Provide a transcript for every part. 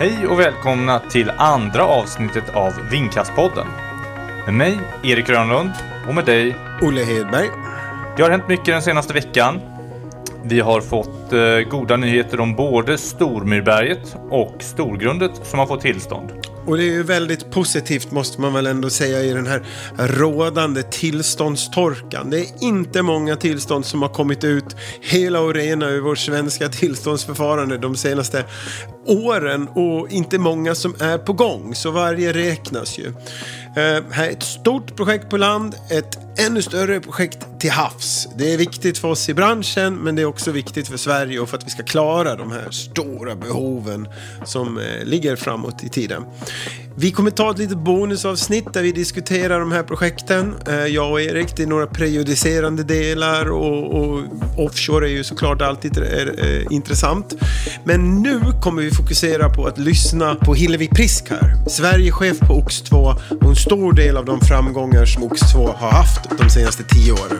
Hej och välkomna till andra avsnittet av Vindkastpodden. Med mig, Erik Grönlund, och med dig, Olle Hedberg. Det har hänt mycket den senaste veckan. Vi har fått eh, goda nyheter om både Stormyrberget och Storgrundet som har fått tillstånd. Och det är ju väldigt positivt måste man väl ändå säga i den här rådande tillståndstorkan. Det är inte många tillstånd som har kommit ut hela och rena ur vårt svenska tillståndsförfarande de senaste åren och inte många som är på gång. Så varje räknas ju. Eh, här är ett stort projekt på land, ett ännu större projekt till havs. Det är viktigt för oss i branschen men det är också viktigt för Sverige och för att vi ska klara de här stora behoven som eh, ligger framåt i tiden. Vi kommer ta ett litet bonusavsnitt där vi diskuterar de här projekten. Eh, jag och Erik, det är några prejudicerande delar och, och offshore är ju såklart alltid är, intressant. Men nu kommer vi fokusera på att lyssna på Hillevi Prisk här, Sverigechef på OX2 och en stor del av de framgångar som OX2 har haft de senaste tio åren.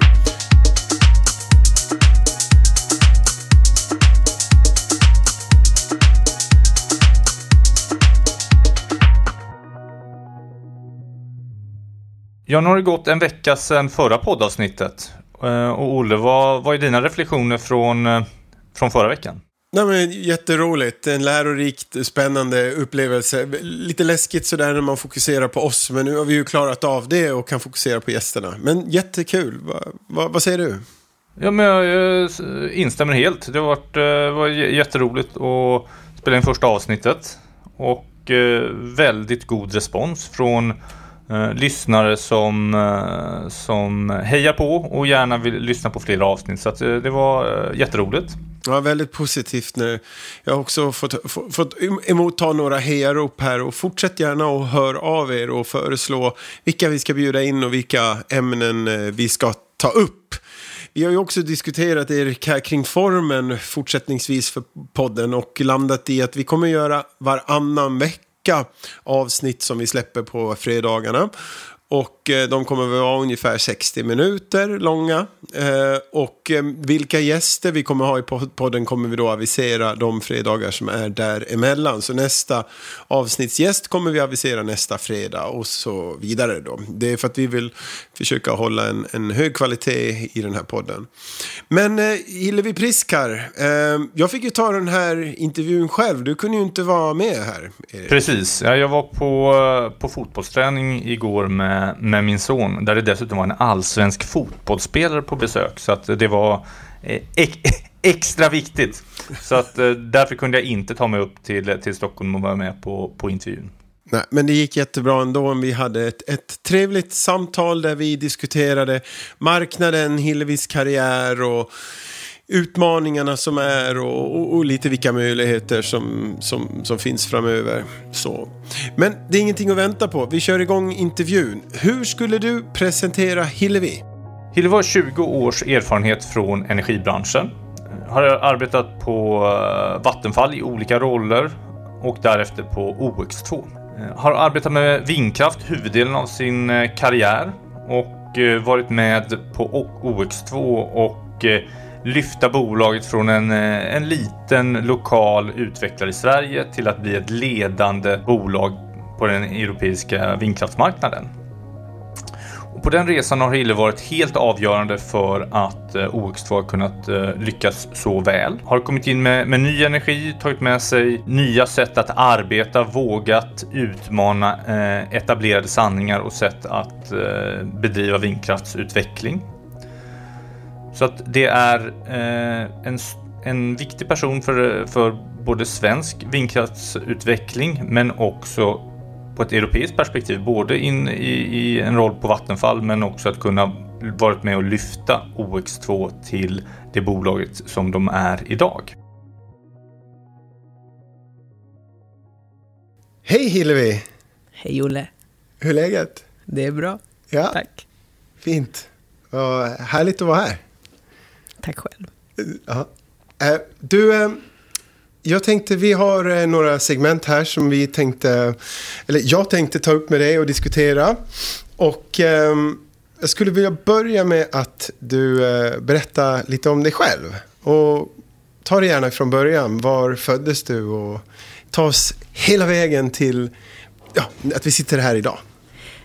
Ja, nu har det gått en vecka sedan förra poddavsnittet. Eh, och Olle, vad, vad är dina reflektioner från, eh, från förra veckan? Nej, men jätteroligt. En lärorikt, spännande upplevelse. Lite läskigt sådär när man fokuserar på oss, men nu har vi ju klarat av det och kan fokusera på gästerna. Men jättekul. Va, va, vad säger du? Ja, men jag, jag instämmer helt. Det eh, var jätteroligt att spela in första avsnittet. Och eh, väldigt god respons från eh, lyssnare som, eh, som hejar på och gärna vill lyssna på fler avsnitt. Så att, eh, det var eh, jätteroligt. Ja, väldigt positivt nu. Jag har också fått, få, fått emotta några hejarop här och fortsätt gärna och hör av er och föreslå vilka vi ska bjuda in och vilka ämnen eh, vi ska ta upp. Vi har ju också diskuterat Erik här kring formen fortsättningsvis för podden och landat i att vi kommer göra varannan vecka avsnitt som vi släpper på fredagarna. Och Eh, de kommer att vara ungefär 60 minuter långa. Eh, och eh, vilka gäster vi kommer ha i podden kommer vi då avisera de fredagar som är däremellan. Så nästa avsnittsgäst kommer vi avisera nästa fredag och så vidare då. Det är för att vi vill försöka hålla en, en hög kvalitet i den här podden. Men Hillevi Priskar, jag fick ju ta den här intervjun själv. Du kunde ju inte vara med här. Precis, jag var på, på fotbollsträning igår med med, min son, där det dessutom var en allsvensk fotbollsspelare på besök. Så att det var eh, extra viktigt. Så att eh, därför kunde jag inte ta mig upp till, till Stockholm och vara med på, på intervjun. Nej, men det gick jättebra ändå. Vi hade ett, ett trevligt samtal där vi diskuterade marknaden, Hillevis karriär och utmaningarna som är och, och, och, lite vilka möjligheter som, som, som finns framöver. Så. Men det är ingenting att vänta på. Vi kör igång intervjun. Hur skulle du presentera Hillevi? Hillevi har 20 års erfarenhet från energibranschen. Har arbetat på eh, Vattenfall i olika roller och därefter på OX2. Eh, har arbetat med vindkraft huvuddelen av sin eh, karriär och varit med på OX2 och lyfta bolaget från en, eh, en liten lokal utvecklare i Sverige till att bli ett ledande bolag på den europeiska vindkraftsmarknaden. Och på den resan har Hille varit helt avgörande för att eh, OX2 har kunnat eh, lyckas så väl. Har kommit in med, med ny energi, tagit med sig nya sätt att arbeta, vågat utmana etablerade sanningar och sätt att bedriva vindkraftsutveckling. Så att det är eh, en, en viktig person för, för både svensk vindkraftsutveckling men också på ett europeiskt perspektiv. Både in i, i en roll på Vattenfall men också att kunna varit med och lyfta OX2 till det bolaget som de är idag. Hej Hillevi! Hej Olle! Hur är läget? Det är bra. Ja. Tack. Fint. Vad härligt att vara här. Tack själv. Ja. Eh, du, eh, jag tänkte, vi har eh, några segment här som vi tänkte, eller jag tänkte ta upp med dig och diskutera. Och jag skulle vilja börja med att du berättar lite om dig själv. Och ta det gärna från början. Var föddes du och ta oss hela vägen till ja, att vi sitter här idag.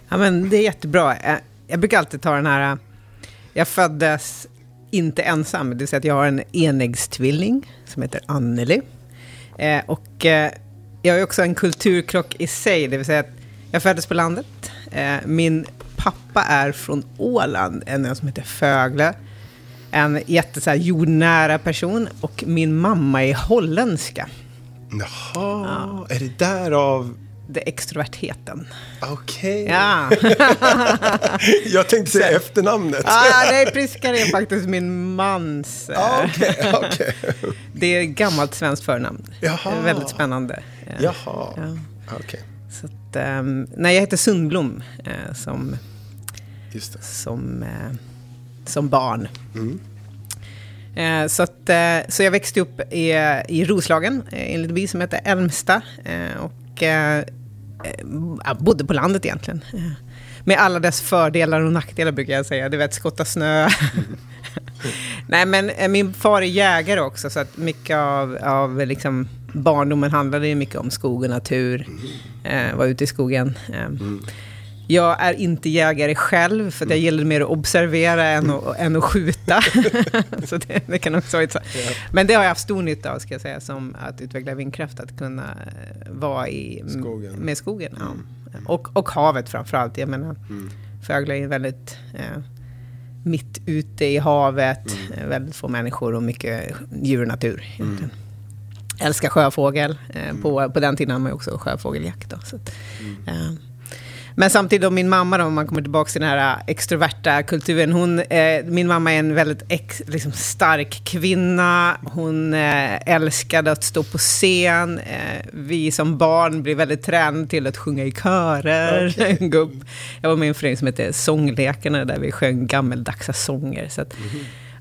Ja, men det är jättebra. Jag, jag brukar alltid ta den här... Jag föddes inte ensam, det vill säga att jag har en enäggstvilling som heter Anneli. Eh, och eh, jag är också en kulturkrock i sig, det vill säga att jag föddes på landet. Eh, min pappa är från Åland, en ö som heter Fögle. En jätte så här, jordnära person. Och min mamma är holländska. Jaha, är det därav? Det extrovertheten. Okej. Ja. Jag tänkte säga efternamnet. ah, nej, Priskar är faktiskt min mans. eh, Ah, Okej, okej. Det är ett gammalt svenskt förnamn. Jaha. Väldigt spännande. Eh, Jaha, Ja. okej. Så att, ehm, nej, jag heter Sundblom eh, som, som, eh, som barn. Mm. Eh, så, att, eh, så jag växte upp i, i Roslagen, eh, i en liten by som heter Älmsta. Eh, och eh, eh jag bodde på landet egentligen. Eh, med alla dess fördelar och nackdelar brukar jag säga. Du vet, skotta snö. Nej, men eh, min far är jägare också, så att mycket av, av liksom barndomen handlade ju mycket om skog och natur. Eh, var ute i skogen. Eh, mm. Jag är inte jägare själv, för jag gillar mer att observera än att, än att skjuta. så det, det kan också vara. Men det har jag haft stor nytta av, ska jag säga, som att utveckla vindkraft, att kunna eh, vara i, Skogen. med skogen. Ja. Och, och havet framför allt. Jag menar, Mm. Fögle är väldigt eh, mitt ute i havet, eh, väldigt få människor och mycket djur och natur. Egentligen. Älskar sjöfågel. Eh, på, på den tiden hade man också sjöfågeljakt. Då, så att, eh, men samtidigt, min mamma, då, om man kommer tillbaka till den här extroverta kulturen. Hon, eh, min mamma är en väldigt ex, liksom stark kvinna. Hon eh, älskade att stå på scen. Eh, vi som barn blev väldigt tränade till att sjunga i körer. Gå upp. Jag var med i en förening som hette Sånglekarna, där vi sjöng gammaldagsa sånger. Så att,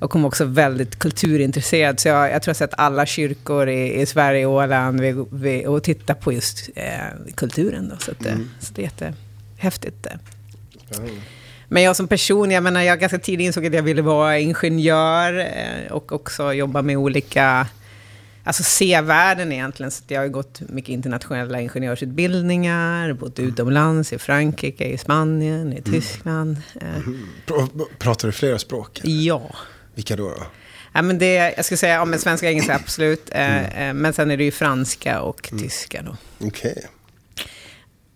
och kom också väldigt kulturintresserad. Så jag, jag tror jag har sett alla kyrkor i, i Sverige och Åland vi, vi, och tittar på just eh, kulturen. Då, så, att, eh, så det är jättehäftigt. Spännande. Men jag som person, jag menar, jag ganska tidigt insåg att jag ville vara ingenjör eh, och också jobba med olika, alltså se världen egentligen. Så jag har gått mycket internationella ingenjörsutbildningar, bott utomlands, i Frankrike, i Spanien, i Tyskland. Eh, Pr- Pratar du flera språk? ja. Vilka då? då? Ja, men det, jag skulle säga, ja, men svenska och engelska absolut. Eh, eh, men sen är det ju franska och tyska då. Okej.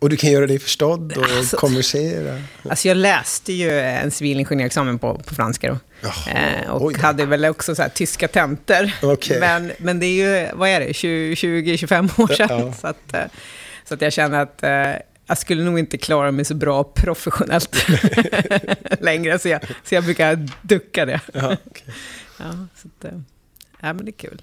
Och du kan göra dig förstådd och Alltså- konversera? Alltså jag läste ju en civilingenjörsexamen på, på franska då. Jaha, Eh, och oj hade väl också så tyska tentor. Okej. Men, men det är ju, vad är det, 20-25 år sedan. Ja. Så, att, eh, så att jag känner att eh, jag skulle nog inte klara mig så bra professionellt längre. Så jag, så jag brukar ducka det. Ja, okej. Ja, så att, ja, men det är kul.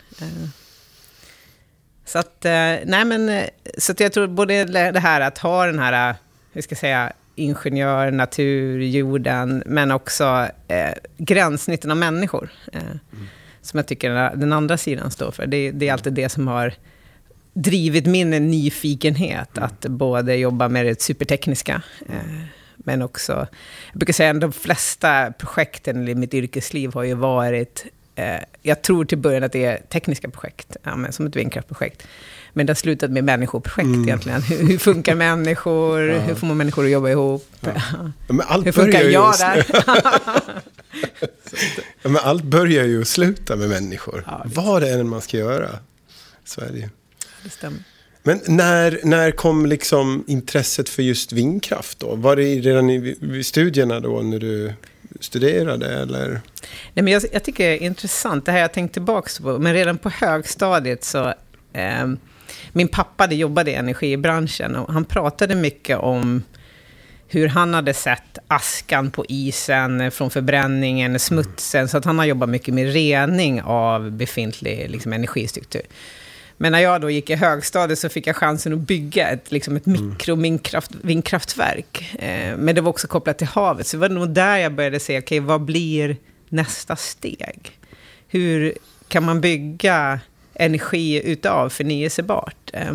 Så att, eh, nej men, eh, så att jag tror både det här att ha den här, eh, hur ska jag säga, ingenjör, natur, jorden, men också eh, gränssnitten av människor. Eh, Som jag tycker den- andra sidan står för. Det, det är alltid det som har drivit min nyfikenhet, att både jobba med det supertekniska, eh, men också, jag brukar säga att de flesta projekten i mitt yrkesliv har ju varit, eh, jag tror till början att det är tekniska projekt, ja, men som ett vindkraftprojekt. Men det har slutat med människoprojekt Mm. egentligen. Hur, hur funkar människor? Ja. Hur får man människor att jobba ihop? Men allt Hur funkar börjar jag där? Ja, men allt börjar ju och sluta med människor. Ja, visst. Vad det än man ska göra. Det ju. det stämmer. Men när, när kom liksom intresset för just vindkraft då? Var det redan i, i studierna då när du studerade eller? Nej, men jag, jag tycker det är intressant, det här jag tänkt tillbaka på, men redan på högstadiet så... Eh, min pappa det jobbade i energibranschen och han pratade mycket om hur han hade sett askan på isen från förbränningen, smutsen, så att han har jobbat mycket med rening av befintlig liksom, energistruktur. Men när jag då gick i högstadiet så fick jag chansen att bygga ett, liksom ett mikrovindkraftverk. Eh, men det var också kopplat till havet, så det var nog där jag började se, okej, vad blir nästa steg? Hur kan man bygga energi utav förnyelsebart? Eh,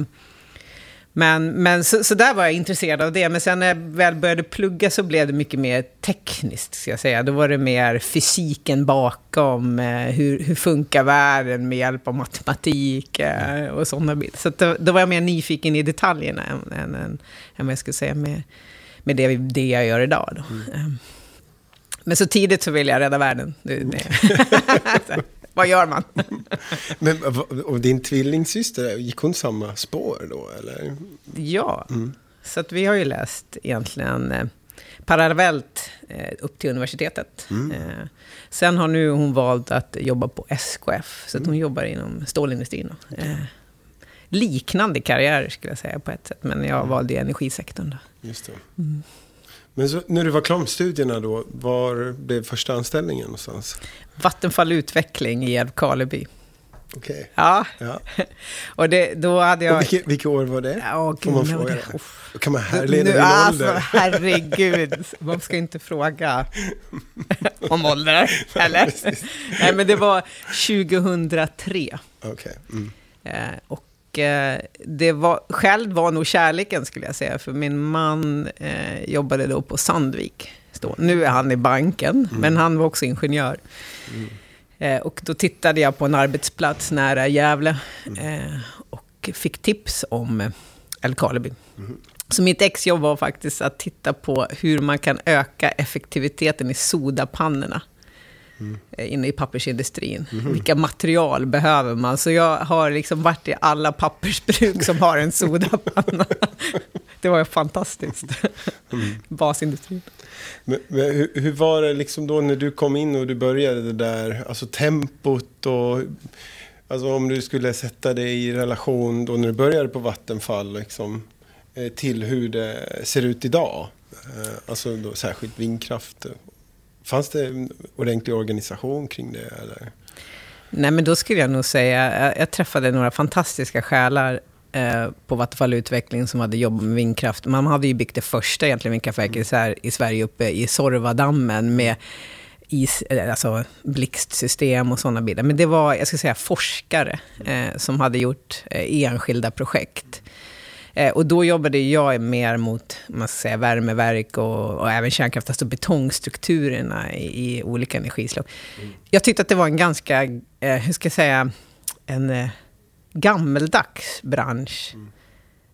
Men, men så, så där var jag intresserad av det. Men sen när jag väl började plugga så blev det mycket mer tekniskt, ska jag säga. Då var det mer fysiken bakom. Eh, hur, hur funkar världen med hjälp av matematik eh, och sådana bitar. Så då, då, var jag mer nyfiken i detaljerna än, än, än, än vad jag skulle säga med, med det, det jag gör idag. Då. Mm. Ehm, men så tidigt så ville jag rädda världen. Det, det. Vad gör man? Men, och din tvillingsyster, gick hon samma spår då? Eller? Ja, mm. så att vi har ju läst egentligen eh, parallellt eh, upp till universitetet. Mm. Eh, sen har nu hon valt att jobba på SKF, så att hon mm. jobbar inom stålindustrin. Eh, liknande karriär skulle jag säga på ett sätt, men jag valde energisektorn. Då. Just det. Men så, när du var klar med studierna då, var blev första anställningen någonstans? Vattenfall Utveckling i Älvkarleby. Okej. Okay. Ja. ja. och det, då hade jag... vilket, vilket år var det? Ja, Får man fråga det? Då kan man härleda nu, din alltså, ålder. Herregud, man ska inte fråga om ålder, eller? Nej, men det var 2003. Okej. Okay. Mm. Eh, och Eh, det var, själv var nog kärleken skulle jag säga, för min man eh, jobbade då på Sandvik. Stå. Nu är han i banken, mm. men han var också ingenjör. Mm. Eh, och då tittade jag på en arbetsplats nära Gävle mm. eh, och fick tips om Älvkarleby. Mm. Så mitt exjobb var faktiskt att titta på hur man kan öka effektiviteten i sodapannorna mm. inne i pappersindustrin. Mm. Vilka material behöver man? Så jag har liksom varit i alla pappersbruk som har en sodapanna. det var fantastiskt. Mm. Basindustrin. Men, men hur, hur, var det liksom då när du kom in och du började det där, alltså tempot och Alltså om du skulle sätta det i relation då när du började på Vattenfall liksom, eh, till hur det ser ut idag. Eh, alltså då särskilt vindkraft Fanns det en ordentlig organisation kring det? Eller? Nej, men då skulle jag nog säga, jag, jag träffade några fantastiska själar eh, på Vattenfall Utveckling som hade jobbat med vindkraft. Man hade ju byggt det första egentligen vindkraftverket mm. i Sverige uppe i Sorvadammen med is, eh, alltså blixtsystem och sådana bilder. Men det var, jag ska säga, forskare eh, som hade gjort eh, enskilda projekt. Eh, och då jobbade jag mer mot man ska säga, värmeverk och, och även kärnkraft, alltså betongstrukturerna i, i olika energislag. Mm. Jag tyckte att det var en ganska, eh, hur ska jag säga, en eh, gammeldags bransch. Mm.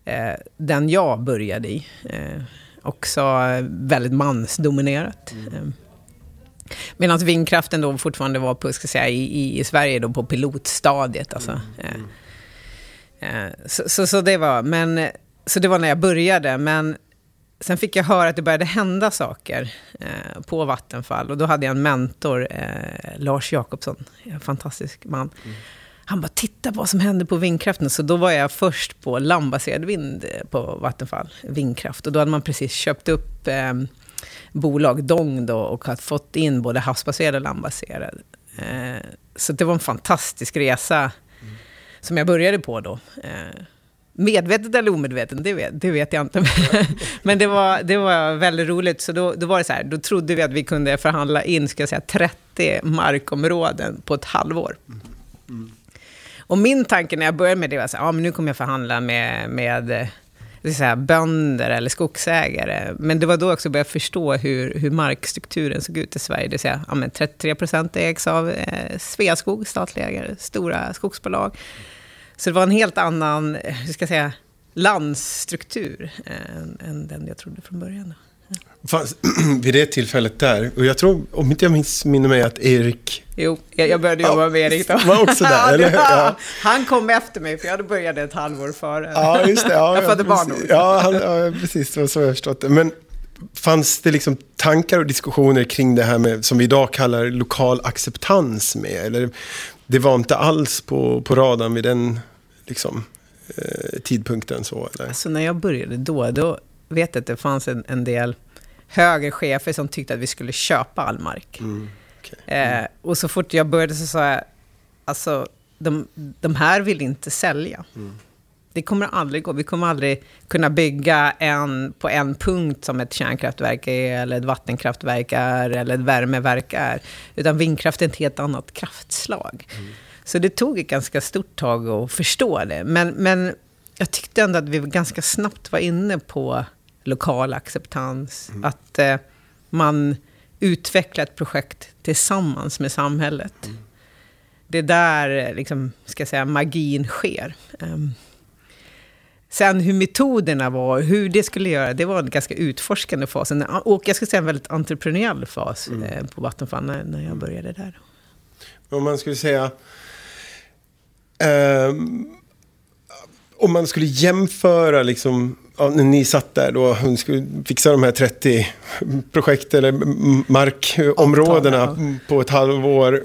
Eh, den jag började i. Eh, också väldigt mansdominerat. Mm. Eh, Medan vindkraften då fortfarande var på, ska säga, i, i Sverige då på pilotstadiet. Alltså. Mm. Eh, så, så, så, det var, men, så det var när jag började, men sen fick jag höra att det började hända saker eh, på Vattenfall. Och då hade jag en mentor, eh, Lars Jakobsson, en fantastisk man. Mm. Han bara, titta på vad som händer på vindkraften. Så då var jag först på landbaserad vind på Vattenfall, vindkraft. Och då hade man precis köpt upp eh, bolag, Dong då, och hade fått in både havsbaserad och landbaserad. Så det var en fantastisk resa som jag började på då. Eh, medvetet eller omedvetet, det vet, det vet jag inte. Men det var, det var väldigt roligt. Så då, då var det så här, då trodde vi att vi kunde förhandla in, ska jag säga, 30 markområden på ett halvår. Mm. Och min tanke när jag började med det var så här, ja men nu kommer jag förhandla med, med eh, säga, bönder eller skogsägare. Men det var då jag också började förstå hur, hur markstrukturen såg ut i Sverige. Det vill säga, ja, men 33 procent ägs av eh, Sveaskog, statliga ägare, stora skogsbolag. Så det var en helt annan, hur ska jag säga, landsstruktur än, än den jag trodde från början. Fanns, vid det tillfället där, och jag tror, om inte jag missminner mig, att Erik... Jo, jag började jobba ja, med Erik då. Var också där, eller ja. Han kom efter mig, för jag började ett halvår före. Ja, just det. Ja, jag födde barn ja, han, ja, precis. Det var så jag förstått det. Men fanns det liksom tankar och diskussioner kring det här med, som vi idag kallar lokal acceptans med? Eller det var inte alls på, på radarn vid den liksom, eh, tidpunkten? Så, eller? Alltså när jag började då, då vet jag att det fanns en, en del högre chefer som tyckte att vi skulle köpa all mark. Mm, okay. mm. eh, och så fort jag började så sa jag, alltså de, de här vill inte sälja. Mm. Det kommer aldrig gå. Vi kommer aldrig kunna bygga en på en punkt som ett kärnkraftverk är, eller ett vattenkraftverk är, eller ett värmeverk är. Utan vindkraft är ett helt annat kraftslag. Mm. Så det tog ett ganska stort tag att förstå det. Men, men jag tyckte ändå att vi ganska snabbt var inne på lokal acceptans. Mm. Att eh, man utvecklar ett projekt tillsammans med samhället. Mm. Det är där liksom, ska jag säga, magin sker. Um, sen hur metoderna var, hur det skulle göra, det var en ganska utforskande fas. Och jag skulle säga en väldigt entreprenöriell fas mm. eh, på Vattenfall när, när jag började där. Om man skulle säga... Um, om man skulle jämföra liksom ja, när ni satt där då och skulle fixa de här 30 projekt eller markområdena Avtal, ja. på ett halvår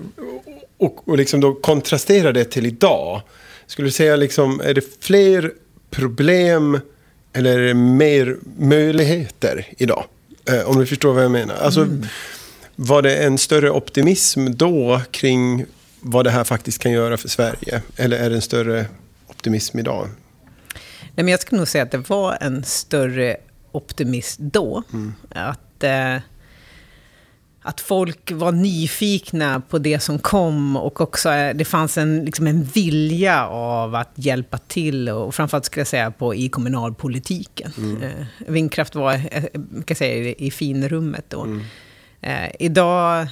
och, och liksom då kontrastera det till idag. Skulle du säga liksom, är det fler problem eller mer möjligheter idag? Eh, om du förstår vad jag menar. Alltså, mm. Var det en större optimism då kring vad det här faktiskt kan göra för Sverige? Eller är det en större optimism idag? Nej, men jag skulle nog säga att det var en större optimism då. Mm. Att, eh, att folk var nyfikna på det som kom och också eh, det fanns en, liksom en vilja av att hjälpa till och framförallt skulle jag säga på, i kommunalpolitiken. Mm. Eh, vindkraft var eh, kan säga, i finrummet då. Mm. Eh, idag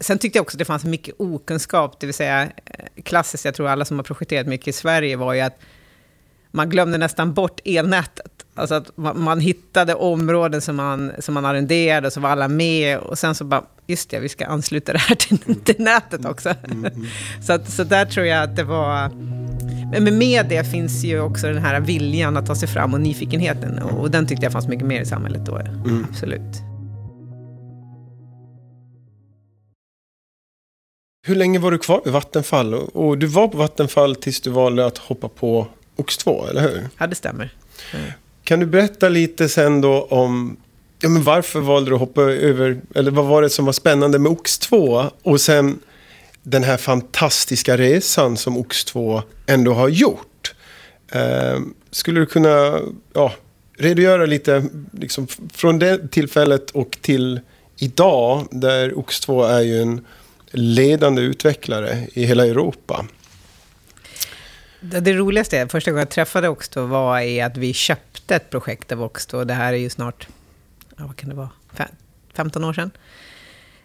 Sen tyckte jag också att det fanns mycket okunskap, det vill säga klassiskt, jag tror alla som har projekterat mycket i Sverige var ju att man glömde nästan bort elnätet. Alltså att man, hittade områden som man, som man arrenderade och så var alla med. Och sen så bara, just det, vi ska ansluta det här till, till nätet också. Mm, mm, mm. så, att, så där tror jag att det var... Men med det finns ju också den här viljan att ta sig fram och nyfikenheten. Och, och den tyckte jag fanns mycket mer i samhället då, mm. absolut. Hur länge var du kvar vid Vattenfall? Och du var på Vattenfall tills du valde att hoppa på Ox2, eller hur? Ja, det stämmer. Mm. Kan du berätta lite sen då om ja, men varför valde du att hoppa över, eller vad var det som var spännande med Ox2? Och sen den här fantastiska resan som Ox2 ändå har gjort. Eh, skulle du kunna ja, redogöra lite liksom, från det tillfället och till idag, där Ox2 är ju en ledande utvecklare i hela Europa. Det, det roligaste, första gången jag träffade Oxto var i att vi köpte ett projekt av Oxto. Det här är ju snart, ja, vad kan det vara, 15 år sedan.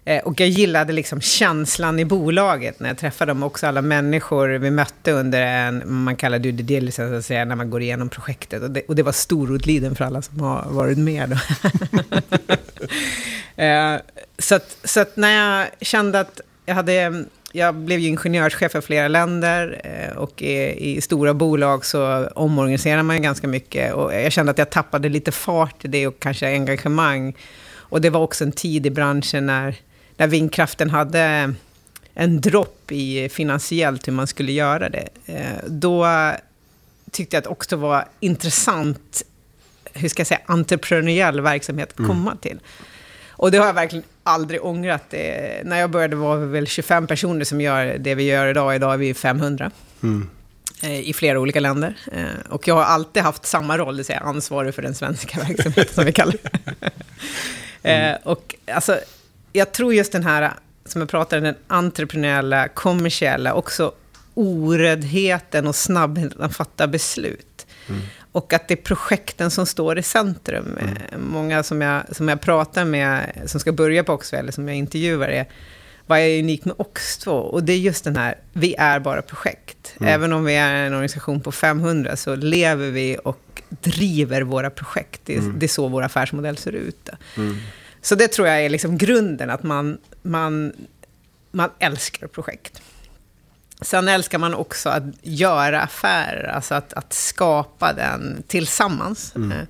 Eh, och jag gillade liksom känslan i bolaget när jag träffade dem. Också alla människor vi mötte under en, man kallar det diligence, så att säga, när man går igenom projektet. Och det, och det var Storortliden för alla som har varit med. då. Eh, så att, så att när jag kände att jag hade jag blev ju ingenjörschef för flera länder eh, och i, stora bolag så omorganiserar man ju ganska mycket. Och jag kände att jag tappade lite fart i det och kanske engagemang. Och det var också en tid i branschen när, när vindkraften hade en dropp i finansiellt hur man skulle göra det. Eh, då tyckte jag att också var intressant, hur ska jag säga, entreprenöriell verksamhet att mm. komma mm. till. Och det har jag verkligen aldrig ångrat. Det. När jag började var vi väl 25 personer som gör det vi gör idag. Idag är vi 500. Mm. Eh, I flera olika länder. Eh, och jag har alltid haft samma roll, det vill säga ansvarig för den svenska verksamheten som vi kallar det. mm. Och alltså, jag tror just den här, som jag pratade den entreprenöriella, kommersiella, också oräddheten och snabbheten att fatta beslut. Mm. Och att det är projekten som står i centrum. Mm. Eh, många som jag, som jag pratar med, som ska börja på Oxford, eller som jag intervjuar, är vad är unikt med Ox2? Och det är just den här, vi är bara projekt. Mm. Även om vi är en organisation på 500 så lever vi och driver våra projekt. Det är, mm. det är så vår affärsmodell ser ut. Mm. Så det tror jag är liksom grunden, att man, man, man älskar projekt. Sen älskar man också att göra affärer, alltså att, att skapa den tillsammans. Mm. Eh,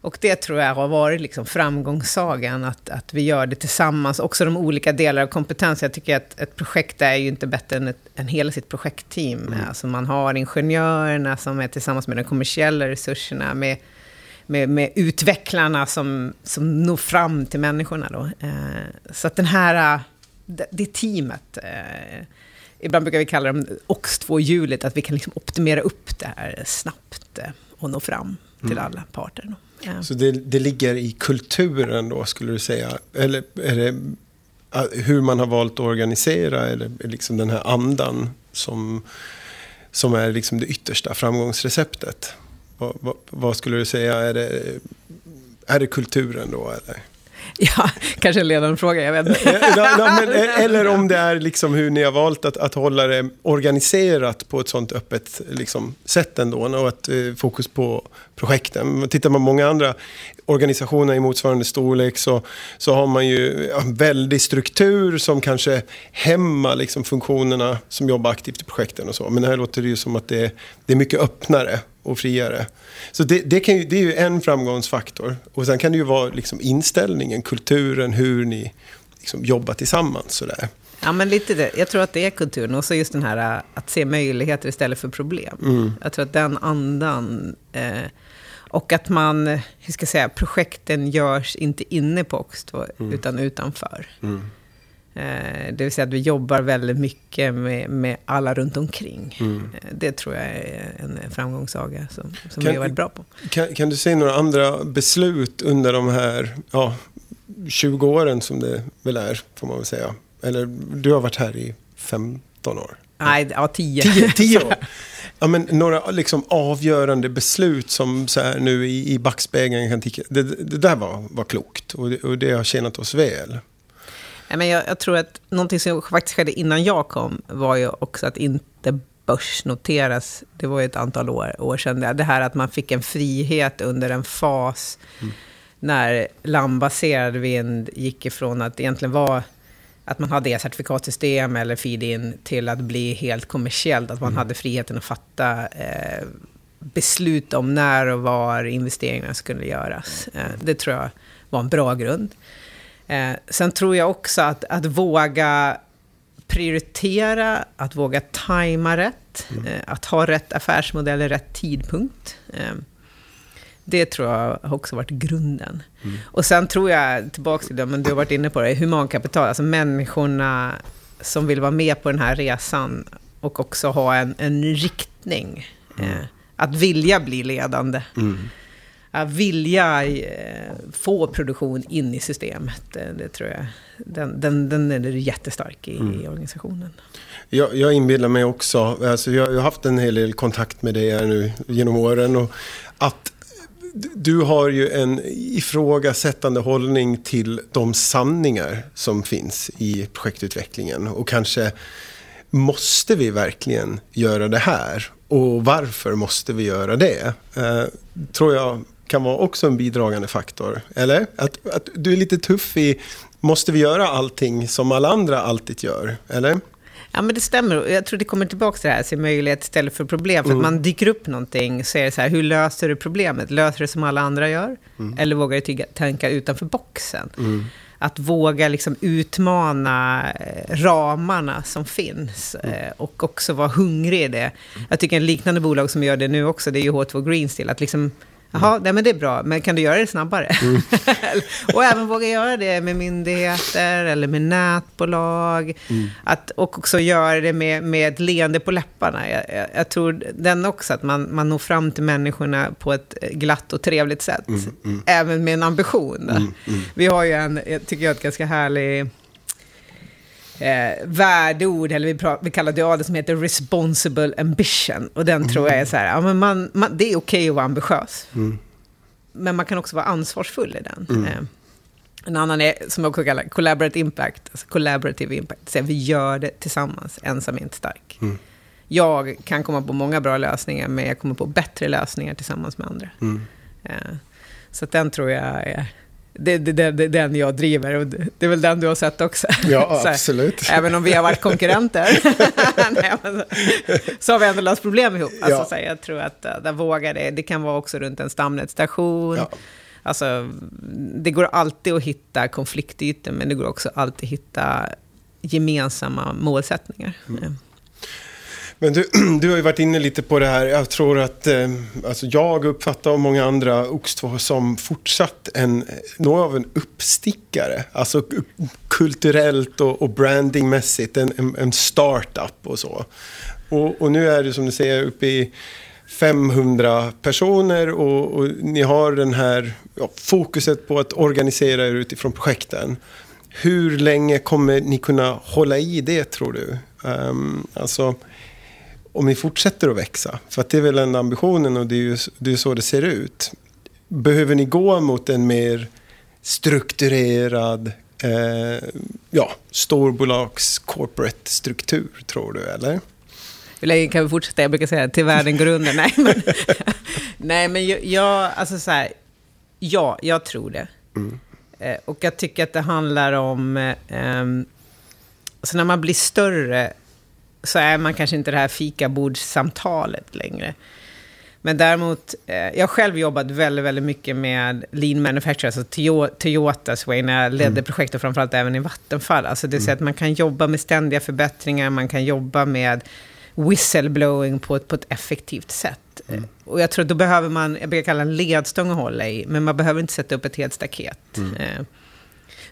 och det tror jag har varit liksom framgångssagan, att, att vi gör det tillsammans. Också de olika delar av kompetens. Jag tycker att ett projekt är ju inte bättre än, ett, än hela sitt projektteam. Mm. Alltså man har ingenjörerna som är tillsammans med de kommersiella resurserna, med, med, med utvecklarna som, som når fram till människorna. Då. Eh, så att den här, det, det teamet eh, ibland brukar vi kalla dem OX2-hjulet, att vi kan liksom optimera upp det här snabbt eh, och nå fram till mm. alla parter. Ja. Så det, det, ligger i kulturen då, skulle du säga? Eller är det hur man har valt att organisera, eller liksom den här andan som, som är liksom det yttersta framgångsreceptet. Vad, vad, vad skulle du säga, är det, är det kulturen då eller? Ja, kanske en ledande fråga, jag vet inte. men, eller om det är liksom hur ni har valt att, att hålla det organiserat på ett sånt öppet liksom, sätt ändå. Och att eh, fokus på projekten. Tittar man på många andra organisationer i motsvarande storlek så, så har man ju en väldig struktur som kanske hämmar liksom, funktionerna som jobbar aktivt i projekten och så. Men här låter det ju som att det, det är mycket öppnare och friare. Så det, det, ju, det är ju en framgångsfaktor. Och sen kan det ju vara liksom inställningen, kulturen, hur ni liksom jobbar tillsammans. Sådär. Ja, men lite det. Jag tror att det är kulturen. Och så just den här äh, att se möjligheter istället för problem. Mm. Jag tror att den andan... Eh, och att man, hur ska jag säga, projekten görs inte inne på Oxto, mm. utan utanför. Mm. Eh, det vill säga att vi jobbar väldigt mycket med, med alla runt omkring. Mm. Eh, det tror jag är en framgångssaga som, som kan, vi har varit bra på. Kan, kan, du se några andra beslut under de här ja, 20 åren som det väl är, får man väl säga? Eller du har varit här i 15 år? Nej, ja 10. 10, 10 år? Ja, men några liksom avgörande beslut som så här nu i, i backspegeln kan tycka, det, det där var, var klokt och det, och det har tjänat oss väl. Men jag, jag, tror att någonting som faktiskt skedde innan jag kom var ju också att inte börsnoteras. Det var ju ett antal år, år sedan. Det här att man fick en frihet under en fas mm. när landbaserad vind gick ifrån att egentligen vara att man hade certifikatsystem eller feed-in till att bli helt kommersiellt. Att man mm. hade friheten att fatta eh, beslut om när och var investeringarna skulle göras. Eh, det tror jag var en bra grund. Eh, sen tror jag också att, att våga prioritera, att våga tajma rätt, mm. Eh, att ha rätt affärsmodell i rätt tidpunkt. Eh, det tror jag har också varit grunden. Mm. Och sen tror jag, tillbaka till det, men du har varit inne på det, humankapital, alltså människorna som vill vara med på den här resan och också ha en, en riktning. Mm. Eh, att vilja bli ledande. Mm. Att vilja eh, få produktion in i systemet, det, det tror jag, den, den, den är jättestark i, mm. i organisationen. Jag, jag inbillar mig också, alltså jag, jag har haft en hel del kontakt med dig här nu genom åren. Och att du har ju en ifrågasättande hållning till de sanningar som finns i projektutvecklingen. Och kanske måste vi verkligen göra det här? Och varför måste vi göra det? Eh, tror jag kan vara också en bidragande faktor. Eller? Att, att du är lite tuff i, måste vi göra allting som alla andra alltid gör? Eller? Ja, men det stämmer. Jag tror det kommer tillbaka till det här, se möjlighet istället för problem. För mm. att man dyker upp någonting, så är det så här, hur löser du problemet? Löser du det som alla andra gör? Mm. Eller vågar du tänka utanför boxen? Mm. Att våga liksom utmana eh, ramarna som finns mm. eh, och också vara hungrig i det. Jag tycker en liknande bolag som gör det nu också, det är ju H2 Green Steel, att liksom Jaha, nej, men det är bra, men kan du göra det snabbare? Mm. och även våga göra det med myndigheter eller med nätbolag. Mm. Att, och också göra det med, med ett leende på läpparna. Jag, jag, jag, tror den också, att man, man når fram till människorna på ett glatt och trevligt sätt. Mm, mm. Även med en ambition. Mm, mm. Vi har ju en, tycker jag, ett ganska härlig eh, värdeord, eller vi, vi kallar det, det som heter responsible ambition. Och den tror jag är så här, ja, men man, man, det är okej okay att vara ambitiös. Mm. Men man kan också vara ansvarsfull i den. Mm. Eh, en annan är, som jag också kallar collaborative impact, alltså collaborative impact. Så vi gör det tillsammans, ensam är inte stark. Mm. Jag kan komma på många bra lösningar, men jag kommer på bättre lösningar tillsammans med andra. Mm. Eh, så den tror jag är det, det, det, den jag driver och det är väl den du har sett också. Ja, absolut. även om vi har varit konkurrenter Nej, men, så har vi ändå löst problem ihop. Alltså, ja. så jag tror att uh, där vågar det. Det kan vara också runt en stamnätstation. Ja. Alltså, det går alltid att hitta konfliktytor, men det går också alltid att hitta gemensamma målsättningar. Mm. Men du, du har ju varit inne lite på det här. Jag tror att eh, alltså jag uppfattar och många andra Ox2 som fortsatt en, något av en uppstickare. Alltså kulturellt och, och brandingmässigt. En, en, en startup och så. Och, och, nu är det som du säger uppe i 500 personer och, och ni har den här ja, fokuset på att organisera er utifrån projekten. Hur länge kommer ni kunna hålla i det tror du? Um, alltså om ni fortsätter att växa, för att det är väl en ambitionen och det är ju det är så det ser ut. Behöver ni gå mot en mer strukturerad, eh, ja, storbolags corporate struktur, tror du, eller? Hur länge kan vi fortsätta? Jag brukar säga till världen går under. Nej, men, nej, men jag, jag, alltså så här, ja, jag tror det. Mm. Eh, och jag tycker att det handlar om, eh, alltså när man blir större så är man kanske inte det här fikabordssamtalet längre. Men däremot, eh, jag har själv jobbat väldigt, väldigt mycket med lean manufacturing, alltså Toyotas way, när jag ledde mm. projekt och framförallt även i Vattenfall. Alltså det säga mm. att man kan jobba med ständiga förbättringar, man kan jobba med whistleblowing på ett, på ett effektivt sätt. Mm. Och jag tror att då behöver man, jag brukar kalla en ledstång att hålla i, men man behöver inte sätta upp ett helt staket. Mm. Eh,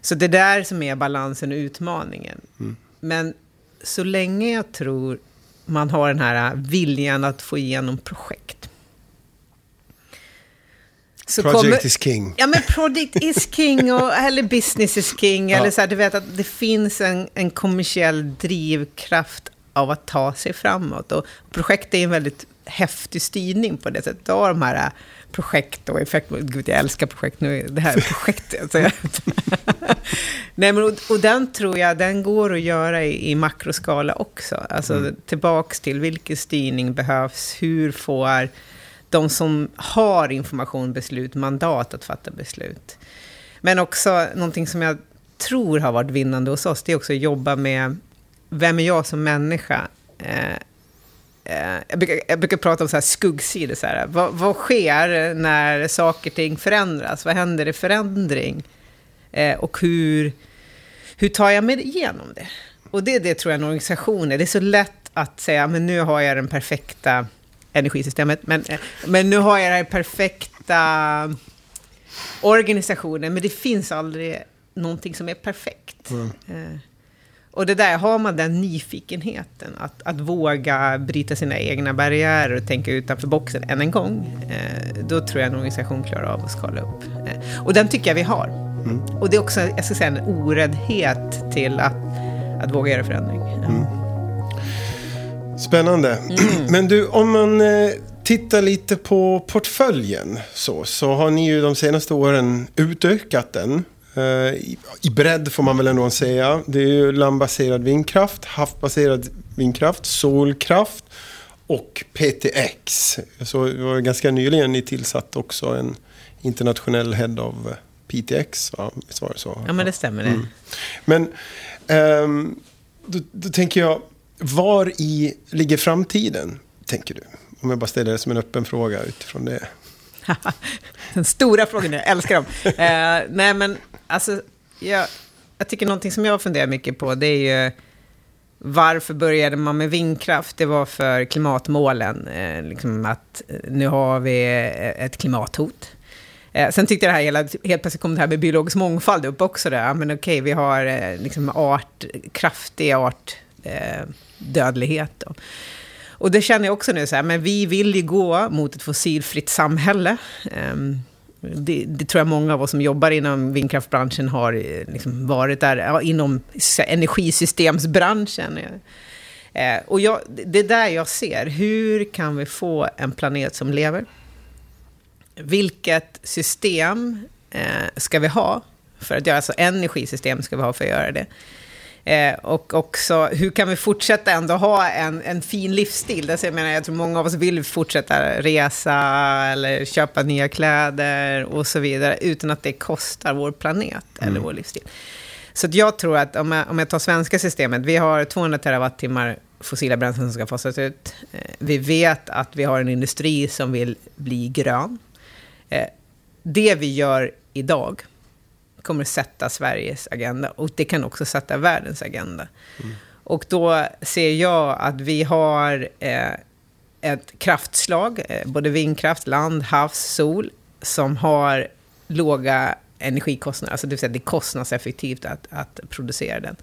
så det är där som är balansen och utmaningen. Mm. Men så länge jag tror man har den här viljan att få igenom projekt. Så project kommer, is king. Ja, men project is king, och, eller business is king. Ja. Eller så här, du vet att det finns en, en kommersiell drivkraft av att ta sig framåt. Och projekt är en väldigt häftig styrning på det sättet. Av de här projekt och effekt. Gud, jag älskar projekt nu. Det här är projektet. Nej, men, och, och, den tror jag, den går att göra i, i makroskala också. Alltså mm. tillbaks till vilken styrning behövs, hur får de som har information, beslut, mandat att fatta beslut. Men också någonting som jag tror har varit vinnande hos oss, det är också att jobba med vem är jag som människa? Eh, jag, brukar, jag brukar prata om så här skuggsidor. Så här. Vad, vad sker när saker och ting förändras? Vad händer i förändring? Eh, och hur, hur tar jag mig igenom det? Och det är det tror jag en organisation är. Det är så lätt att säga, men nu har jag den perfekta energisystemet, men, eh, men nu har jag den perfekta organisationen, men det finns aldrig någonting som är perfekt. Mm. Eh, och det där, har man den nyfikenheten, att, att våga bryta sina egna barriärer och tänka utanför boxen än en gång, eh, då tror jag en organisation klarar av att skala upp. Eh, och den tycker jag vi har. Mm. Och det är också, jag ska säga, en oräddhet till att, att våga göra förändring. Mm. Spännande. Mm. Men du, om man eh, tittar lite på portföljen så, så har ni ju de senaste åren utökat den. Eh, I bredd får man väl ändå säga. Det är ju landbaserad vindkraft, havsbaserad vindkraft, solkraft och PTX. Så det var ganska nyligen ni tillsatt också en internationell head av PTX. Va? Visst var det så? Ja, men det stämmer det. Mm. Men um, då, då tänker jag, var i ligger framtiden, tänker du? Om jag bara ställer det som en öppen fråga utifrån det. Den stora frågan, jag älskar dem. eh, nej, men alltså, jag, jag tycker någonting som jag funderar mycket på, det är ju varför började man med vindkraft? Det var för klimatmålen. Eh, liksom att eh, nu har vi eh, ett klimathot. Eh, sen tyckte jag det här, hela, helt plötsligt kom det här med biologisk mångfald upp också. Där. Men okej, vi har eh, liksom art, kraftig artdödlighet. Eh, och det känner jag också nu, så här, men vi vill ju gå mot ett fossilfritt samhälle. Um, det, det, tror jag många av oss som jobbar inom vindkraftbranschen har eh, liksom varit där, ja, inom energisystemsbranschen. Eh, och jag, det är där jag ser, hur kan vi få en planet som lever? Vilket system eh, ska vi ha för att göra, alltså energisystem ska vi ha för att göra det? Eh, och också, hur kan vi fortsätta ändå ha en, en fin livsstil? Alltså jag, menar, jag tror många av oss vill fortsätta resa eller köpa nya kläder och så vidare, utan att det kostar vår planet mm. eller vår livsstil. Så jag tror att om jag, om jag tar svenska systemet, vi har 200 terawattimmar fossila bränslen som ska fasas ut. Eh, vi vet att vi har en industri som vill bli grön. Eh, det vi gör idag kommer sätta Sveriges agenda och det kan också sätta världens agenda. Mm. Och då ser jag att vi har eh, ett kraftslag, eh, både vindkraft, land, havs, sol, som har låga energikostnader, alltså det vill säga det är kostnadseffektivt att, att producera den.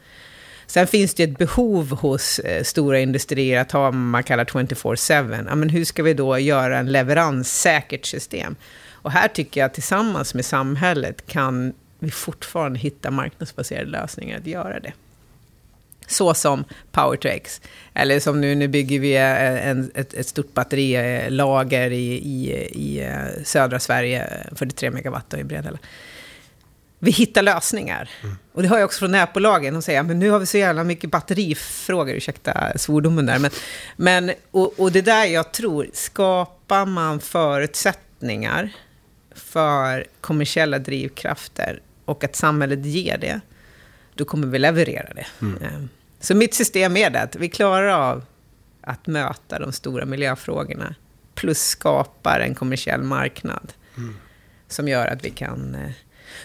Sen finns det ett behov hos eh, stora industrier att ha vad man kallar 24-7. Ja, men hur ska vi då göra en leveranssäkert system? Och här tycker jag tillsammans med samhället kan vi fortfarande hitta marknadsbaserade lösningar att göra det. Så som Power-to-X. Eller som nu, nu bygger vi en, ett, ett stort batterilager i, i, i eh, södra Sverige, 43 megawatt i Bredhälla. Vi hittar lösningar. Mm. Och det har jag också från nätbolagen. De säger men nu har vi så jävla mycket batterifrågor, ursäkta svordomen där. Men, men, och, och det där jag tror, skapar man förutsättningar för kommersiella drivkrafter och att samhället ger det, då kommer vi leverera det. Mm. Ehm, så mitt system är det att vi klarar av att möta de stora miljöfrågorna, plus skapar en kommersiell marknad mm. som gör att vi kan... Eh,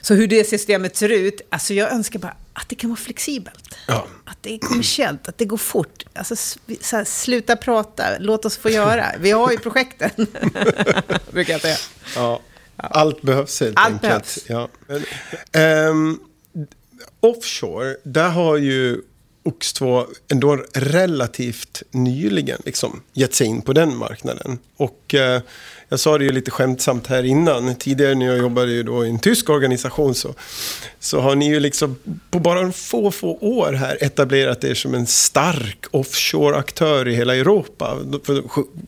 så hur det systemet ser ut, alltså jag önskar bara att det kan vara flexibelt. Ja. Att det är kommersiellt, att det går fort. Alltså, här, sluta prata, låt oss få göra. Vi har ju projekten, brukar jag säga. Ja. Allt behövs helt Allt enkelt. Behövs. Ja. Men, um, offshore, där har ju Ox2 ändå relativt nyligen liksom gett sig in på den marknaden. Och eh, jag sa det ju lite skämtsamt här innan. Tidigare när jag jobbade ju då i en tysk organisation så, så har ni ju liksom på bara en få, få år här etablerat er som en stark offshore-aktör i hela Europa. De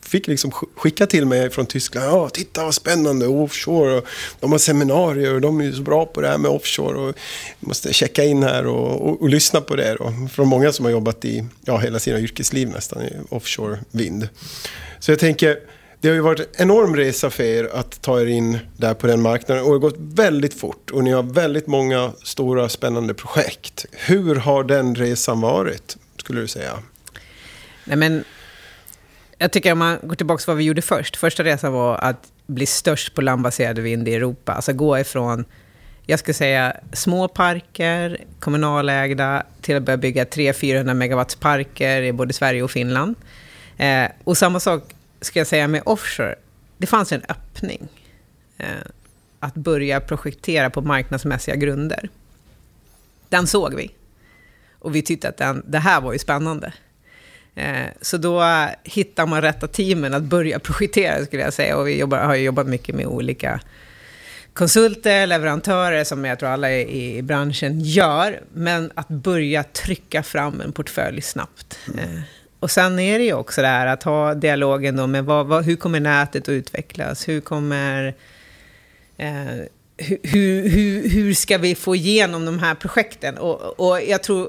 fick liksom skicka till mig från Tyskland. Ja, titta vad spännande, offshore. Och de har seminarier och de är ju så bra på det här med offshore. Och måste checka in här och, och, och lyssna på det. Då. Från många som har jobbat i ja, hela sina yrkesliv nästan i offshore vind. Så jag tänker det har ju varit en enorm resa för er att ta er in där på den marknaden och det har gått väldigt fort och ni har väldigt många stora spännande projekt. Hur har den resan varit, skulle du säga? Nej, men jag tycker om man går tillbaka till vad vi gjorde först. Första resan var att bli störst på landbaserad vind i Europa. Alltså gå ifrån, jag skulle säga, små parker, kommunalägda, till att börja bygga 300-400 megawatts parker i både Sverige och Finland. Eh, och samma sak ska jag säga med offshore, det fanns en öppning. Eh, att börja projektera på marknadsmässiga grunder. Den såg vi. Och vi tyckte att den, det här var ju spännande. Eh, så då hittar man rätta teamen att börja projektera, skulle jag säga. Och vi jobbar, har jobbat mycket med olika konsulter, leverantörer, som jag tror alla i, i branschen gör. Men att börja trycka fram en portfölj snabbt. Eh, och sen är det ju också det här att ha dialogen då med vad, vad, hur kommer nätet att utvecklas? Hur kommer... Eh, hur, hur, hur ska vi få igenom de här projekten? Och, och jag tror,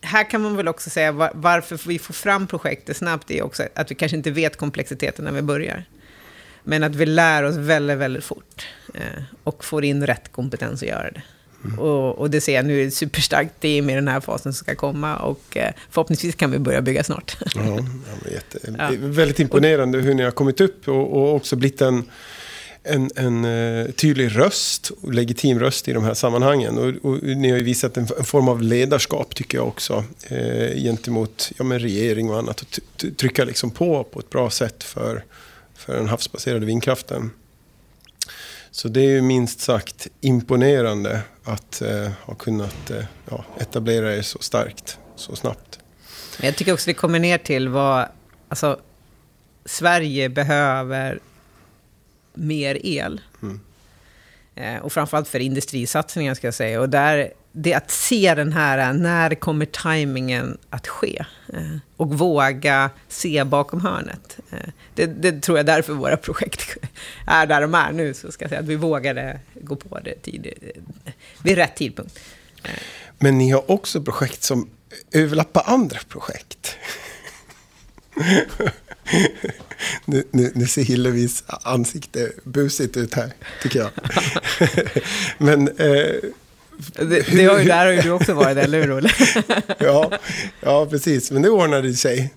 här kan man väl också säga var, varför vi får fram projektet snabbt är också att vi kanske inte vet komplexiteten när vi börjar. Men att vi lär oss väldigt, väldigt fort eh, och får in rätt kompetens att göra det. Mm. Och, och, det ser jag nu är superstarkt team i den här fasen som ska komma och eh, förhoppningsvis kan vi börja bygga snart. Ja, jätte, ja. Väldigt imponerande hur ni har kommit upp och, och också blivit en, en, en uh, tydlig röst, och legitim röst i de här sammanhangen. Och, och ni har ju visat en, en, form av ledarskap tycker jag också eh, gentemot ja, men regering och annat. Och trycka liksom på på ett bra sätt för, för den havsbaserade vindkraften. Så det är ju minst sagt imponerande att eh, ha kunnat eh, ja, etablera er så starkt, så snabbt. Jag tycker också vi kommer ner till vad, alltså, Sverige behöver mer el. Mm. Eh, och framförallt för industrisatsningar ska jag säga. Och där det att se den här, när kommer tajmingen att ske? Eh, och våga se bakom hörnet. Eh, det, det, tror jag därför våra projekt är där de är nu. Så ska jag säga att vi vågade gå på det tid, vid rätt tidpunkt. Eh. Men ni har också projekt som överlappar andra projekt. nu, nu, nu, ser Hillevis ansikte busigt ut här, tycker jag. Men eh, det, det har ju, där har ju du också varit, eller hur Olle? ja, ja, precis. Men det ordnade sig.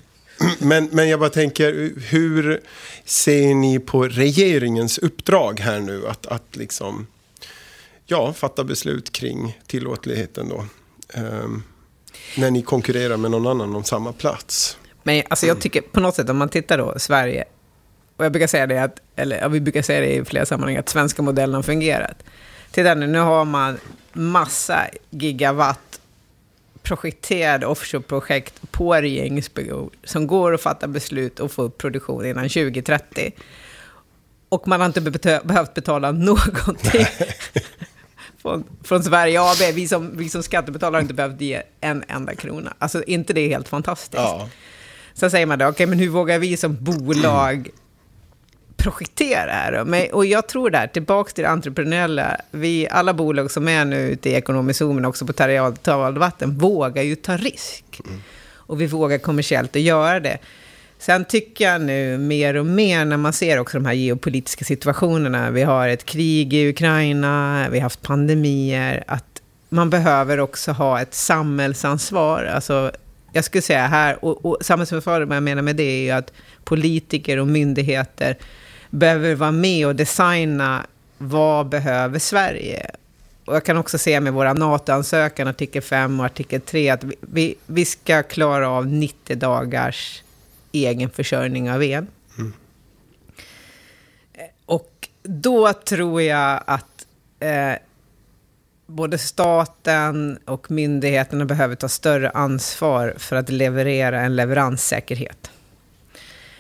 Men, men jag bara tänker, hur ser ni på regeringens uppdrag här nu? Att, att liksom, ja, fatta beslut kring tillåtligheten då. Um, när ni konkurrerar med någon annan om samma plats. Men alltså jag tycker på något sätt, om man tittar då Sverige, och jag brukar säga det, att, eller vi brukar säga det i flera sammanhang, att svenska modellen har fungerat. Titta nu, nu har man massa gigawatt projekterade offshore-projekt på regeringsbyrå som går att fatta beslut och få upp produktion innan 2030. Och man har inte behövt betala någonting från, från Sverige AB. Vi som, vi som skattebetalare har inte behövt ge en enda krona. Alltså, inte det är helt fantastiskt? Ja. Sen säger man då, okej, okay, men hur vågar vi som bolag projektera här? Men, och jag tror där, tillbaka till det entreprenöriella, vi, alla bolag som är nu ute i ekonomisk zon, men också på territorialvatten, vågar ju ta risk. Mm. Och vi vågar kommersiellt att göra det. Sen tycker jag nu mer och mer när man ser också de här geopolitiska situationerna. Vi har ett krig i Ukraina, vi har haft pandemier. Att man behöver också ha ett samhällsansvar. Alltså, jag skulle säga här, och, och samhällsansvar, vad jag menar med det är ju att politiker och myndigheter behöver vara med och designa vad behöver Sverige. Och jag kan också se med våra NATO-ansökan, artikel 5 och artikel 3, att vi, vi ska klara av 90 dagars egen försörjning av el. Mm. Och då tror jag att eh, både staten och myndigheterna behöver ta större ansvar för att leverera en leveranssäkerhet.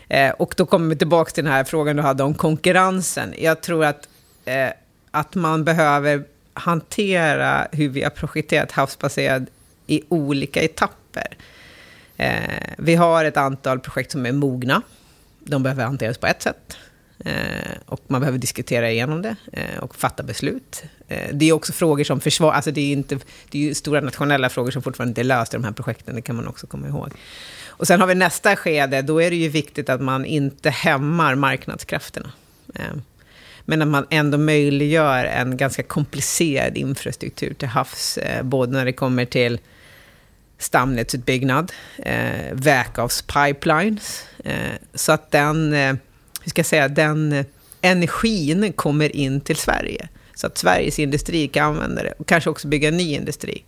Eh, och då kommer vi tillbaka till den här frågan du hade om konkurrensen. Jag tror att, eh, att man behöver hantera hur vi har projekterat havsbaserad i olika etapper. Eh, vi har ett antal projekt som är mogna. De behöver hanteras på ett sätt. Eh, och man behöver diskutera igenom det eh, och fatta beslut. Eh, det är också frågor som försvar... Alltså det är, inte, det är ju stora nationella frågor som fortfarande inte är lösta i de här projekten, det kan man också komma ihåg. Och sen har vi nästa skede, då är det ju viktigt att man inte hämmar marknadskrafterna. Ehm, men att man ändå möjliggör en ganska komplicerad infrastruktur till havs, eh, både när det kommer till stamnätsutbyggnad, eh, vägavspipelines, eh, så att den, eh, hur ska jag säga, den energin kommer in till Sverige. Så att Sveriges industri kan använda det och kanske också bygga ny industri.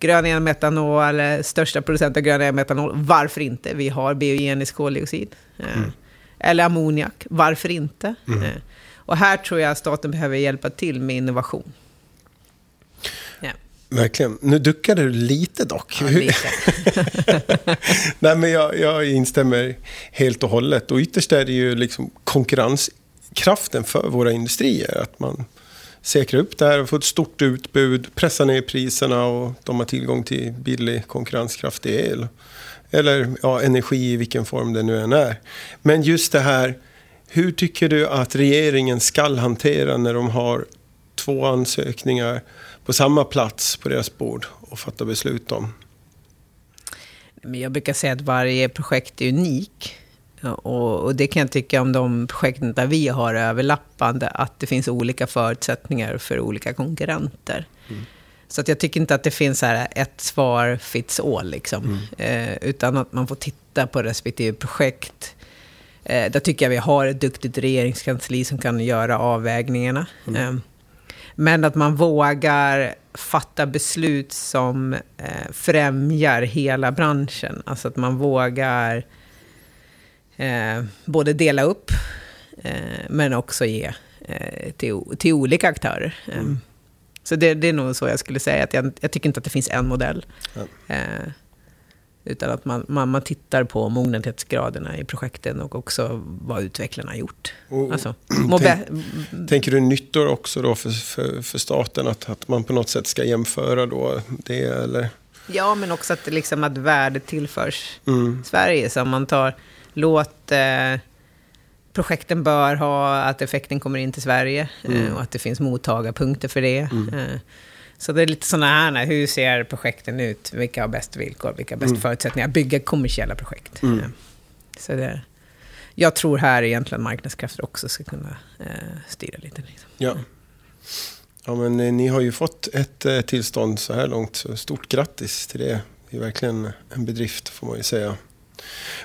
Grön metanol, största producent av grön metanol, varför inte? Vi har biogenisk koldioxid. Eh, mm. Eller ammoniak, varför inte? Mm. Eh, och här tror jag staten behöver hjälpa till med innovation. Verkligen. Nu duckade du lite dock. Ja, lite. Nej, men jag, jag instämmer helt och hållet. Och ytterst är det ju liksom konkurrenskraften för våra industrier. Att man säkra upp det här och få ett stort utbud, pressa ner priserna och de har tillgång till billig konkurrenskraftig el. Eller ja, energi i vilken form det nu än är. Men just det här, hur tycker du att regeringen ska hantera när de har två ansökningar på samma plats på deras bord och fatta beslut om? Jag brukar säga att varje projekt är unik. Och, det kan jag tycka om de projekten där vi har överlappande, att det finns olika förutsättningar för olika konkurrenter. Mm. Så att jag tycker inte att det finns här ett svar fits all, liksom. Mm. Eh, utan att man får titta på respektive projekt. Eh, där tycker jag vi har ett duktigt regeringskansli som kan göra avvägningarna. Mm. Eh, men att man vågar fatta beslut som eh, främjar hela branschen. Alltså att man vågar eh, både dela upp eh, men också ge eh, till, till olika aktörer. Mm. Så det, det, är nog så jag skulle säga. Att jag, jag tycker inte att det finns en modell. Eh, utan att man, man, man tittar på mognadsgraderna i projekten och också vad utvecklarna har gjort. Och, alltså, tänk, tänker du nyttor också då för, för, för staten? Att, att man på något sätt ska jämföra då det eller? Ja, men också att, liksom, att värdet tillförs mm. Sverige. Så man tar, låt eh, projekten bör ha att effekten kommer in till Sverige mm. eh, och att det finns mottagarpunkter för det. Mm. Eh, så det är lite sådana här, hur ser projekten ut? Vilka har bäst villkor? Vilka har bäst mm. förutsättningar? Bygga kommersiella projekt. Mm. Så det, jag tror här egentligen marknadskrafter också ska kunna eh, styra lite. Liksom. Ja. ja, men eh, ni har ju fått ett eh, tillstånd så här långt. Så stort grattis till det. Det är verkligen en bedrift får man ju säga.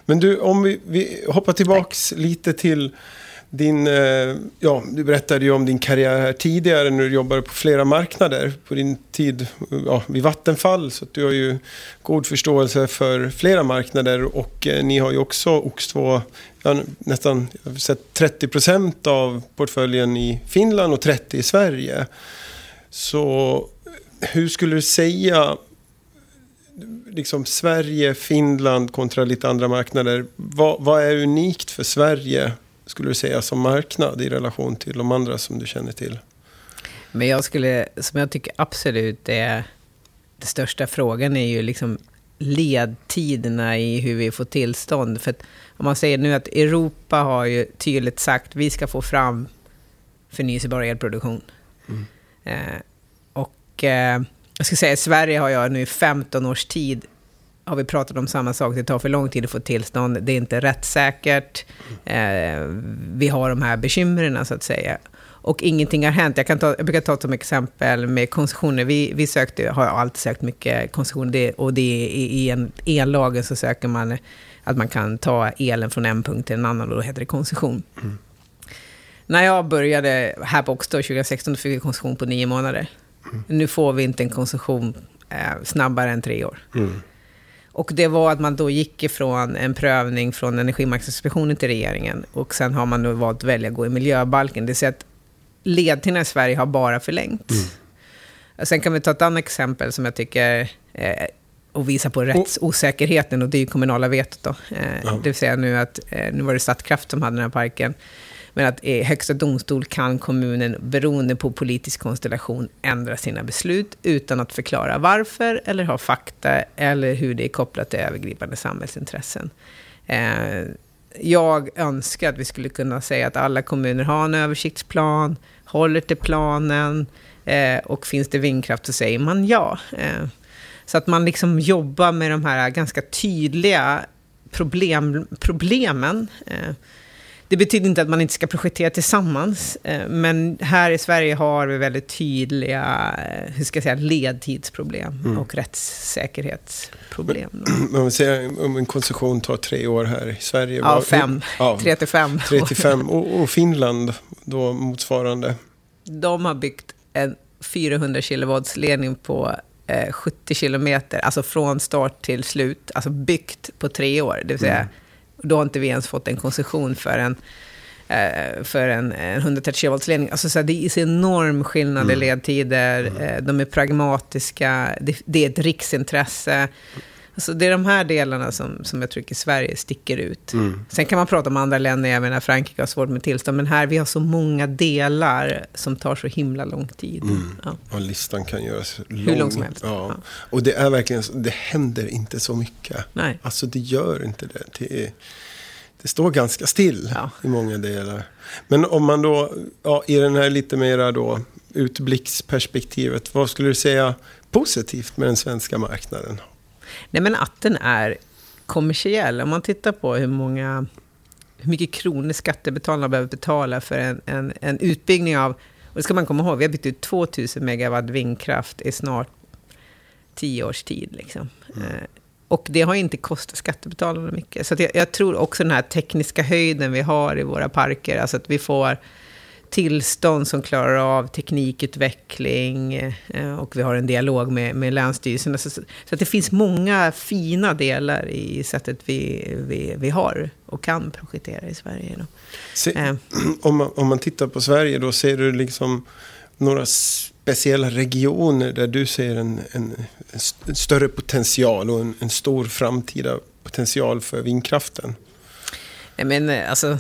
Men du, om vi, vi hoppar tillbaks Tack. lite till din, eh, ja, du berättade ju om din karriär här tidigare när du jobbade på flera marknader på din tid ja, vid Vattenfall. Så du har ju god förståelse för flera marknader och eh, ni har ju också OX2, ja, nästan jag har sett 30 procent av portföljen i Finland och 30 i Sverige. Så hur skulle du säga liksom Sverige, Finland kontra lite andra marknader. Vad, vad är unikt för Sverige skulle du säga som marknad i relation till de andra som du känner till? Men jag skulle, som jag tycker absolut är den största frågan är ju liksom ledtiderna i hur vi får tillstånd. För om man säger nu att Europa har ju tydligt sagt att vi ska få fram förnyelsebar elproduktion. Mm. Eh, och eh, jag ska säga att Sverige har jag nu i 15 års tid har vi pratat om samma sak. Det tar för lång tid att få tillstånd. Det är inte rättssäkert. Eh, vi har de här bekymren så att säga. Och ingenting har hänt. Jag, kan ta, jag brukar ta som exempel med koncessioner. Vi, vi sökte, har alltid sökt mycket koncessioner. och det är i en ellagen så söker man att man kan ta elen från en punkt till en annan och då heter det koncession. Mm. När jag började här på Oxtor 2016 då fick vi koncession på nio månader. Nu får vi inte en koncession eh, snabbare än tre år. Mm. Och det var att man då gick ifrån en prövning från Energimarknadsinspektionen till regeringen. Och sen har man nu valt att välja att gå i miljöbalken. Det vill säga att ledtiderna i Sverige har bara förlängts. Mm. Sen kan vi ta ett annat exempel som jag tycker eh, och visa på rättsosäkerheten och det är ju kommunala vetot då. Eh, ja. Det vill säga nu att, eh, nu var det Statkraft som hade den här parken. Men att i Högsta domstol kan kommunen, beroende på politisk konstellation, ändra sina beslut utan att förklara varför, eller ha fakta, eller hur det är kopplat till övergripande samhällsintressen. Eh, jag önskar att vi skulle kunna säga att alla kommuner har en översiktsplan, håller till planen, eh, och finns det vindkraft så säger man ja. Eh, så att man liksom jobbar med de här ganska tydliga problem, problemen. Eh, det betyder inte att man inte ska projektera tillsammans, eh, men här i Sverige har vi väldigt tydliga eh, hur ska jag säga, ledtidsproblem mm. och rättssäkerhetsproblem. Men, om vi säger om en koncession tar tre år här i Sverige? Ja, fem. Ja, tre till fem. Tre till fem. Och, och Finland då motsvarande? De har byggt en 400 kilovoltsledning på 70 eh, kilometer, alltså från start till slut, alltså byggt på tre år. Det vill säga mm då har inte vi ens fått en koncession för en, eh, för en, en 130 kV-ledning. Alltså så här, det är så enorm skillnad mm. i ledtider, mm. Eh, de är pragmatiska, det, det, är ett riksintresse. Alltså det är de här delarna som, som jag tycker Sverige sticker ut. Mm. Sen kan man prata om andra länder, jag menar Frankrike har svårt med tillstånd, men här vi har så många delar som tar så himla lång tid. Mm. Ja. Och listan kan göras lång. Hur lång som helst. Ja. ja. Och det är verkligen, det händer inte så mycket. Nej. Alltså det gör inte det. Det, är, det står ganska still ja. i många delar. Men om man då, ja, i den här lite mera då utblicksperspektivet, vad skulle du säga positivt med den svenska marknaden? Nej, men att den är kommersiell. Om man tittar på hur många hur mycket kronor skattebetalarna behöver betala för en, en, en utbyggnad av... Och det ska man komma ihåg, vi har byggt ut 2000 megawatt vindkraft i snart tio års tid. Liksom. Mm. Eh, och det har inte kostat skattebetalarna mycket. Så jag, jag, tror också den här tekniska höjden vi har i våra parker, alltså att vi får tillstånd som klarar av teknikutveckling eh, och vi har en dialog med, med Länsstyrelsen. Så, så att det finns många fina delar i sättet vi, vi, vi har och kan projektera i Sverige. Då. Se, eh. om, man, om man tittar på Sverige då, ser du liksom några speciella regioner där du ser en, en, en större potential och en, en, stor framtida potential för vindkraften? Nej, men alltså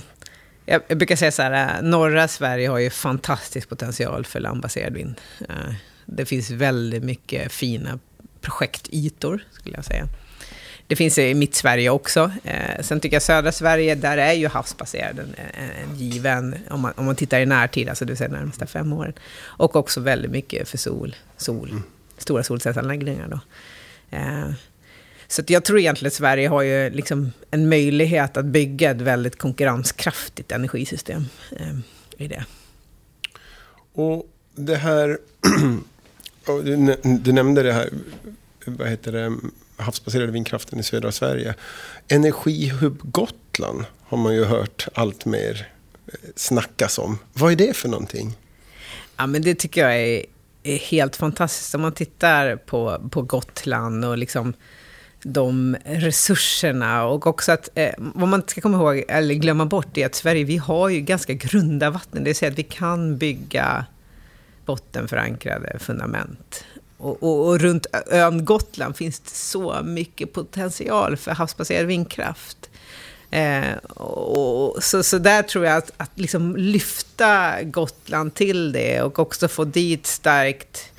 jag, jag brukar säga så här, äh, norra Sverige har ju fantastisk potential för landbaserad vind. Äh, det finns väldigt mycket fina projektytor, skulle jag säga. Det finns i mitt Sverige också. Äh, sen tycker jag södra Sverige, där är ju havsbaserad en, en given, om man, om man tittar i närtid, alltså säga de närmaste fem åren. Och också väldigt mycket för sol, sol mm. stora solcellsanläggningar då. Så jag tror egentligen att Sverige har ju liksom en möjlighet att bygga ett väldigt konkurrenskraftigt energisystem eh, i det. Och det här, du nämnde det här, vad heter det, havsbaserade vindkraften i södra Sverige. Energihub Gotland har man ju hört allt mer eh, snackas om. Vad är det för någonting? Ja, men det tycker jag är, är helt fantastiskt. Om man tittar på, på Gotland och liksom de resurserna och också att eh, vad man ska komma ihåg eller glömma bort är att Sverige, vi har ju ganska grunda vatten. Det vill säga att vi kan bygga bottenförankrade fundament. Och, och, och runt ön Gotland finns det så mycket potential för havsbaserad vindkraft. Eh, och, så, så där tror jag att, att liksom lyfta Gotland till det och också få dit starkt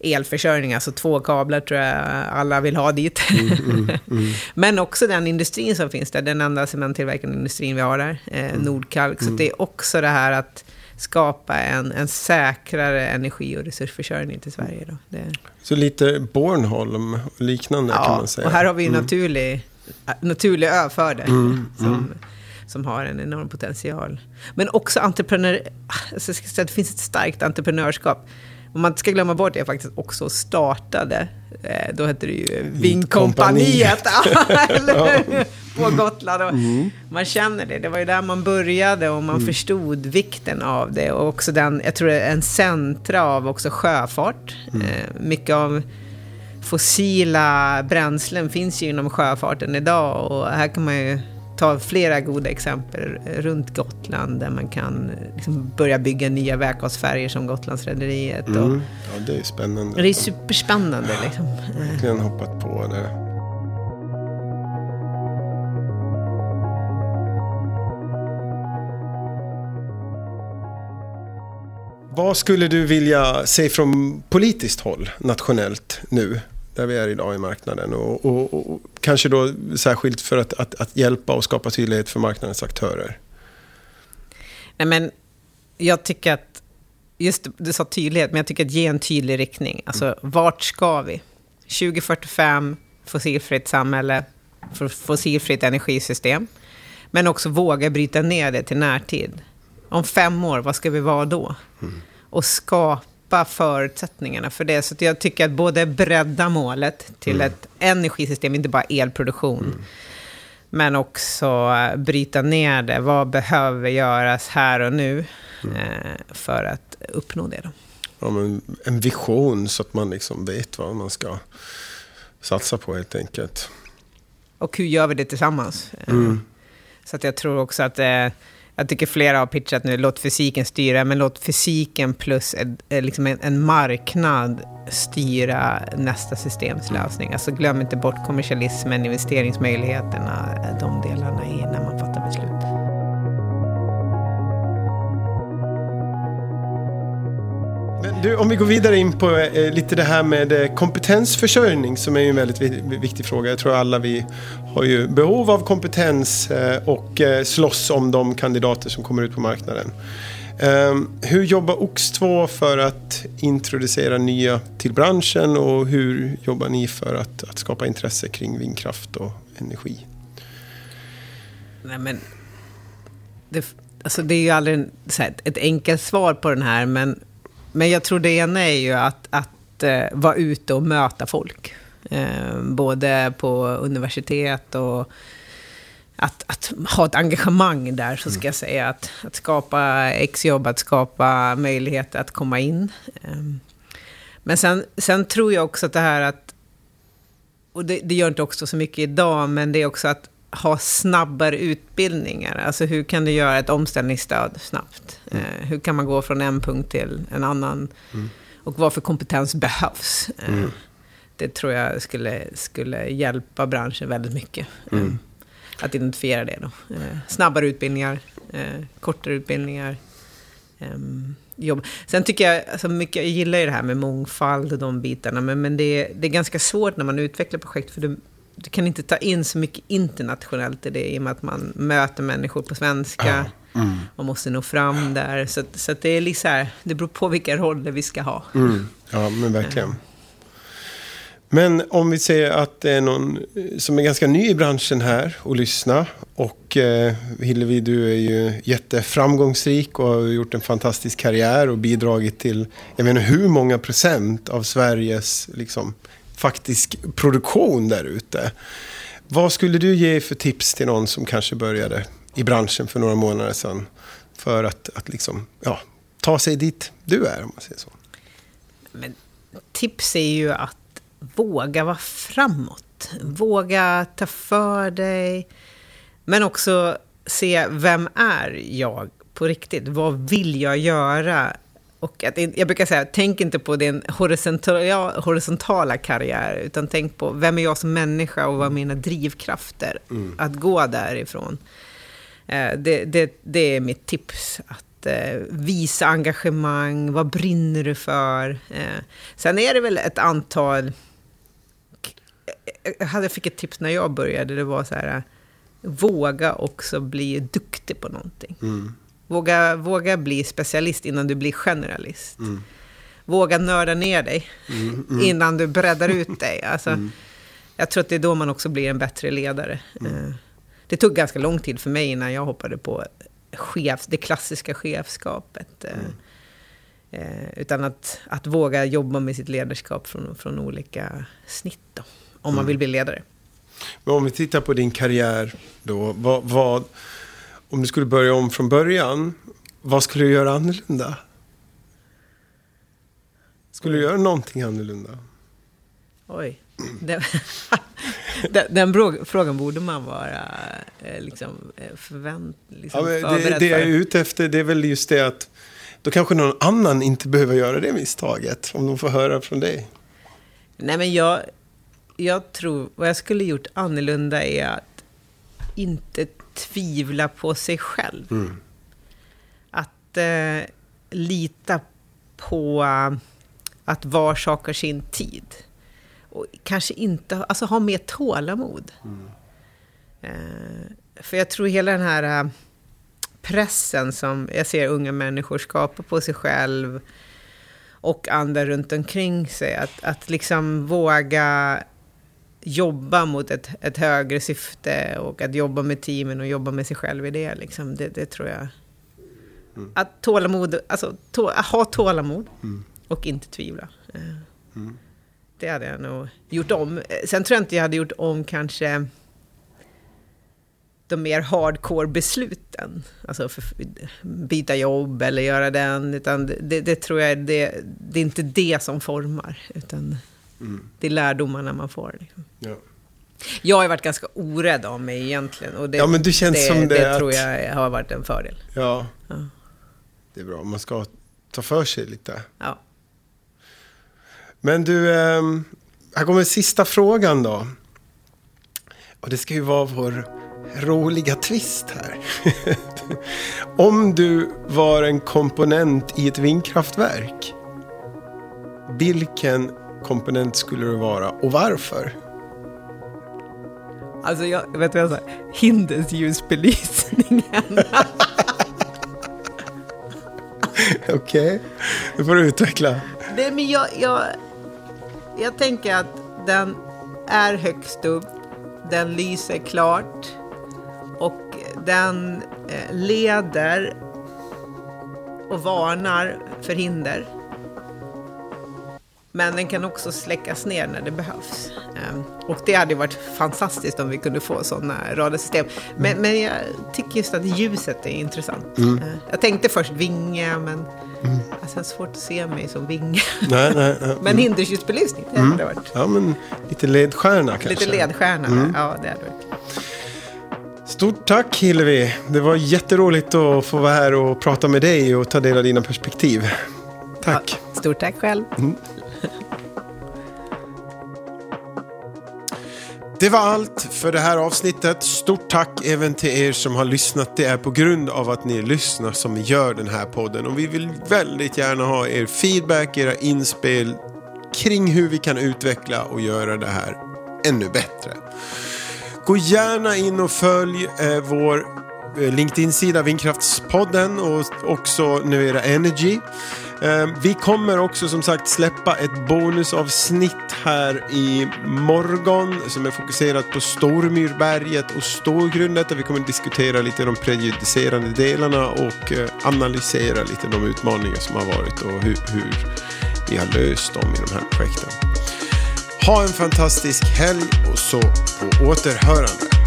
elförsörjning, alltså två kablar tror jag alla vill ha dit. Mm, mm, mm. Men också den industrin som finns där, den enda cementtillverkande industrin vi har där, eh, mm. Nordkalk. Så mm. det är också det här att skapa en, en säkrare energi och resursförsörjning till Sverige. Då. Det... Så lite Bornholm liknande ja, kan man säga. och här har vi ju mm. naturlig, naturlig ö för det. Som, som har en enorm potential. Men också entreprenör... Alltså, det finns ett starkt entreprenörskap om man inte ska glömma bort det, jag faktiskt också startade, eh, då hette det ju Vinkompaniet, på Gotland. Mm. Man känner det, det var ju där man började och man mm. förstod vikten av det. Och också den, jag tror det är en centra av också sjöfart. Mm. Eh, mycket av fossila bränslen finns ju inom sjöfarten idag och här kan man ju ta flera goda exempel runt Gotland där man kan liksom börja bygga nya vätgasfärger som Gotlandsrederiet. Mm. Ja, det är spännande. Det är superspännande. Liksom. Verkligen hoppat på det. Vad skulle du vilja se från politiskt håll nationellt nu? Där vi är idag i marknaden. Och, och, och kanske då särskilt för att, att, att, hjälpa och skapa tydlighet för marknadens aktörer. Nej, men jag tycker att, just du sa tydlighet, men jag tycker att ge en tydlig riktning. Alltså, mm. vart ska vi? 2045, fossilfritt samhälle, fossilfritt energisystem. Men också våga bryta ner det till närtid. Om fem år, vad ska vi vara då? Mm. Och skapa skapa förutsättningarna för det. Så jag tycker att både bredda målet till mm. ett energisystem, inte bara elproduktion, mm. men också bryta ner det. Vad behöver göras här och nu mm. eh, för att uppnå det? Då? Ja, men en vision så att man liksom vet vad man ska satsa på helt enkelt. Och hur gör vi det tillsammans? Mm. Så att jag tror också att eh, jag tycker flera har pitchat nu, låt fysiken styra, men låt fysiken plus ett, eh, liksom en, en, marknad styra nästa systemslösning. Alltså glöm inte bort kommersialismen, investeringsmöjligheterna, eh, de delarna i när man fattar beslut. Du, om vi går vidare in på eh, lite det här med eh, kompetensförsörjning som är en väldigt viktig fråga. Jag tror alla vi har ju behov av kompetens eh, och eh, slåss om de kandidater som kommer ut på marknaden. Ehm, hur jobbar OX2 för att introducera nya till branschen och hur jobbar ni för att, att skapa intresse kring vindkraft och energi? Nej, men det, alltså det är ju aldrig en, här, ett enkelt svar på den här, men men jag tror det ena är ju att, att uh, vara ute och möta folk. Uh, både på universitet och att, att, ha ett engagemang där, så ska jag säga. Att, att skapa exjobb, att skapa möjligheter att komma in. Um, men sen, sen tror jag också att det här att, och det, det gör inte också så mycket idag, men det är också att ha snabbare utbildningar? Alltså hur kan du göra ett omställningsstöd snabbt? Mm. Eh, hur kan man gå från en punkt till en annan? Mm. Och vad för kompetens behövs? Eh, mm. Det tror jag skulle, skulle hjälpa branschen väldigt mycket. Eh, mm. att identifiera det då. Eh, snabbare utbildningar, eh, kortare utbildningar. Ehm, jobb. Sen tycker jag, alltså mycket, jag gillar ju det här med mångfald och de bitarna, men, men det, det är ganska svårt när man utvecklar projekt, för det, du kan inte ta in så mycket internationellt i det i och med att man möter människor på svenska. Mm. Man måste nå fram där. Så, så det är liksom här, det beror på vilka roller vi ska ha. Mm. Ja, men verkligen. Men om vi säger att det är någon som är ganska ny i branschen här och lyssna. Och eh, Hillevi, du är ju jätteframgångsrik och har gjort en fantastisk karriär och bidragit till, jag vet inte hur många procent av Sveriges liksom, faktisk produktion där ute. Vad skulle du ge för tips till någon som kanske började i branschen för några månader sedan? För att, att liksom, ja, ta sig dit du är, om man säger så. Men, tips är ju att våga vara framåt. Våga ta för dig. Men också se, vem är jag på riktigt? Vad vill jag göra? Och att, jag brukar säga, tänk inte på din horisontala, horisontala karriär, utan tänk på vem är jag som människa och vad är mina drivkrafter mm. att gå därifrån. Eh, det, det, det är mitt tips. Att eh, visa engagemang, vad brinner du för? Eh, sen är det väl ett antal... Jag fick ett tips när jag började, det var så här, våga också bli duktig på någonting. Mm. Våga, våga bli specialist innan du blir generalist. Mm. Våga nörda ner dig mm, mm. innan du breddar ut dig. Alltså, mm. Jag tror att det är då man också blir en bättre ledare. Mm. Eh, det tog ganska lång tid för mig innan jag hoppade på chefs, det klassiska chefskapet. Eh, mm. Eh, utan att, att våga jobba med sitt ledarskap från, från olika snitt då, om man vill bli ledare. Men om vi tittar på din karriär då, vad, vad om du skulle börja om från början, vad skulle du göra annorlunda? Skulle du göra någonting annorlunda? Oj. Den, den, frågan borde man vara eh, liksom, eh, förvänt, liksom ja, det, det jag är ute efter det är väl just det att då kanske någon annan inte behöver göra det misstaget. Om de får höra från dig. Nej, men jag, jag tror, vad jag skulle gjort annorlunda är att inte tvivla på sig själv. Mm. Att eh, lita på uh, att var sak har sin tid. Och kanske inte, alltså ha mer tålamod. Mm. Eh, för jag tror hela den här uh, pressen som jag ser unga människor skapa på sig själv och andra runt omkring sig. Att, att liksom våga jobba mot ett, ett högre syfte och att jobba med teamen och jobba med sig själv i det. Liksom, det, det tror jag. Mm. Att tålamod, alltså tå, ha tålamod mm. och inte tvivla. Eh, mm. Det hade jag nog gjort om. Sen tror jag inte jag hade gjort om kanske de mer hardcore besluten. Alltså för, byta jobb eller göra den. Utan det, det tror jag, det, det är inte det som formar. Utan Mm. Det är lärdomarna man får. Liksom. Ja. Jag har varit ganska orädd av mig egentligen. Och det, ja, men du känns det, som det, det att... tror jag har varit en fördel. Ja. ja. Det är bra. Man ska ta för sig lite. Ja. Men du, ehm, här kommer sista frågan då. Och det ska ju vara vår roliga twist här. Om du var en komponent i ett vindkraftverk. Vilken komponent skulle det vara och varför? Alltså jag vet vad jag sa? Hindersljusbelysningen. Okej, okay. nu får du utveckla. Nej, men jag, jag, jag tänker att den är högst upp, den lyser klart och den eh, leder och varnar för hinder. Men den kan också släckas ner när det behövs. Ehm, och det hade varit fantastiskt om vi kunde få sådana radarsystem. Men, mm. men jag tycker just att ljuset är intressant. Mm. Ehm, jag tänkte först vinge, men mm. alltså, svårt att se mig som vinge. Nej, nej, nej. men mm. hindersljusbelysning, det hade varit. Ja, men lite ledstjärna kanske. Lite ledstjärna, mm. ja det hade varit. Stort tack Hillevi. Det var jätteroligt att få vara här och prata med dig och ta del av dina perspektiv. Tack. Ja, stort tack själv. Det var allt för det här avsnittet. Stort tack även till er som har lyssnat. Det är på grund av att ni lyssnar som vi gör den här podden. Och vi vill väldigt gärna ha er feedback, era inspel kring hur vi kan utveckla och göra det här ännu bättre. Gå gärna in och följ eh, vår eh, LinkedIn-sida Vindkraftspodden och också Nuera Energy. Ehm, vi kommer också som sagt släppa ett bonusavsnitt här i morgon som är fokuserat på Stormyrberget och Storgrundet där vi kommer diskutera lite de prejudicerande delarna och eh, analysera lite de utmaningar som har varit och hur, hur vi har löst dem i de här projekten. Ha en fantastisk helg och så på återhörande.